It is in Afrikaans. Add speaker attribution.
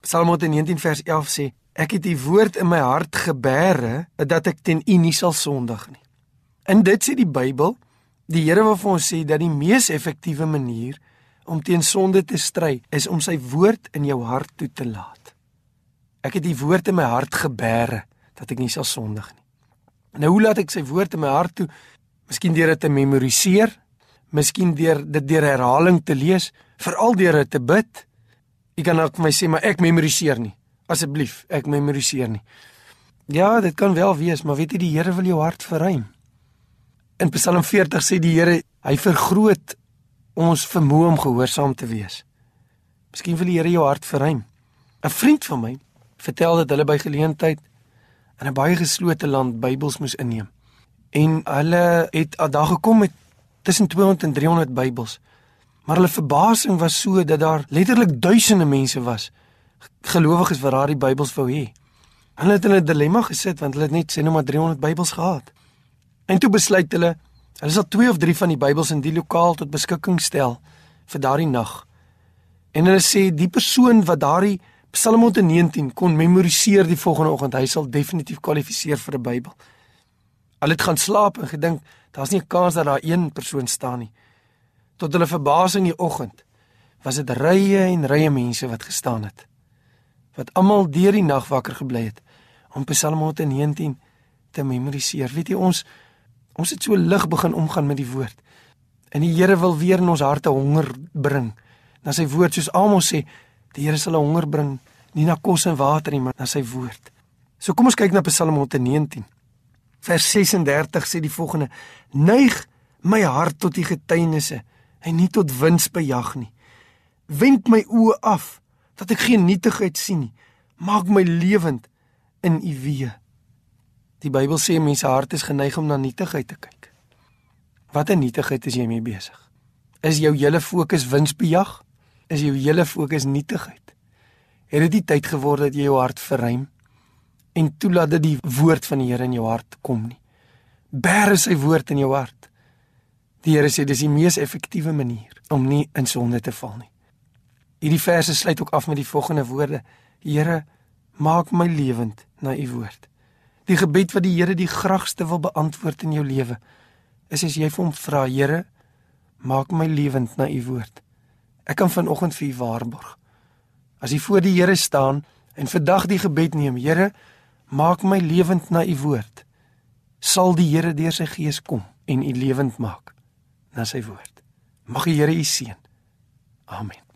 Speaker 1: Psalm 119 vers 11 sê: Ek het u woord in my hart gebeere dat ek teen u nie sal sondig nie. In dit sê die Bybel, die Here wil vir ons sê dat die mees effektiewe manier om teen sonde te stry is om sy woord in jou hart toe te laat. Ek het die woord in my hart gebeere dat ek nie sal sondig nie. Nou hoe laat ek sy woord in my hart toe? Miskien deur dit te memoriseer, miskien deur dit deur herhaling te lees, veral deur dit te bid. Jy kan dalk vir my sê, maar ek memoriseer nie. Asseblief, ek memoriseer nie. Ja, dit kan wel wees, maar weet jy die Here wil jou hart verruim. In Psalm 40 sê die Here, hy vergroot ons vermoë om gehoorsaam te wees. Miskien wil die Here jou hart verruim. 'n Vriend van my vertel dat hulle by geleentheid in 'n baie geslote land Bybels moes inneem. En hulle het daar gekom met tussen 200 en 300 Bybels. Maar hulle verbasing was so dat daar letterlik duisende mense was gelowiges wat daardie Bybels wou hê. Hulle het in 'n dilemma gesit want hulle het net sê nou maar 300 Bybels gehad. En toe besluit hulle, hulle sal 2 of 3 van die Bybels in die lokaal tot beskikking stel vir daardie nag. En hulle sê die persoon wat daardie Psalm 119 kon memoriseer die volgende oggend, hy sal definitief kwalifiseer vir 'n Bybel. Hulle het gaan slaap en gedink daar's nie 'n kans dat daar een persoon staan nie. Tot hulle verbasing die oggend was dit rye en rye mense wat gestaan het. Wat almal deur die nag wakker gebly het om Psalm 119 te memoriseer. Weet jy ons ons het so lig begin omgaan met die woord. En die Here wil weer in ons harte honger bring. Na sy woord soos Amos sê, die Here sal 'n honger bring nie na kos en water nie, maar na sy woord. So kom ons kyk na Psalm 119. Vers 36 sê die volgende: Neig my hart tot die getuienisse en nie tot winsbejag nie. Wend my oë af dat ek geen nietigheid sien nie. Maak my lewend in U weë. Die Bybel sê mense hart is geneig om na nietigheid te kyk. Watter nietigheid is jy mee besig? Is jou hele fokus winsbejag? Is jou hele fokus nietigheid? Het dit die tyd geword dat jy jou hart verruim? en toelaat dat die woord van die Here in jou hart kom nie. Bære sy woord in jou hart. Die Here sê dis die mees effektiewe manier om nie in sonde te val nie. Hierdie verse sluit ook af met die volgende woorde: Here, maak my lewend na u woord. Die gebed wat die Here die graagste wil beantwoord in jou lewe is as jy vir hom vra, Here, maak my lewend na u woord. Ek kan vanoggend vir u waarborg. As jy voor die Here staan en vandag die gebed neem, Here, maak my lewend na u woord sal die Here deur sy gees kom en u lewend maak na sy woord. Mag die Here u seën. Amen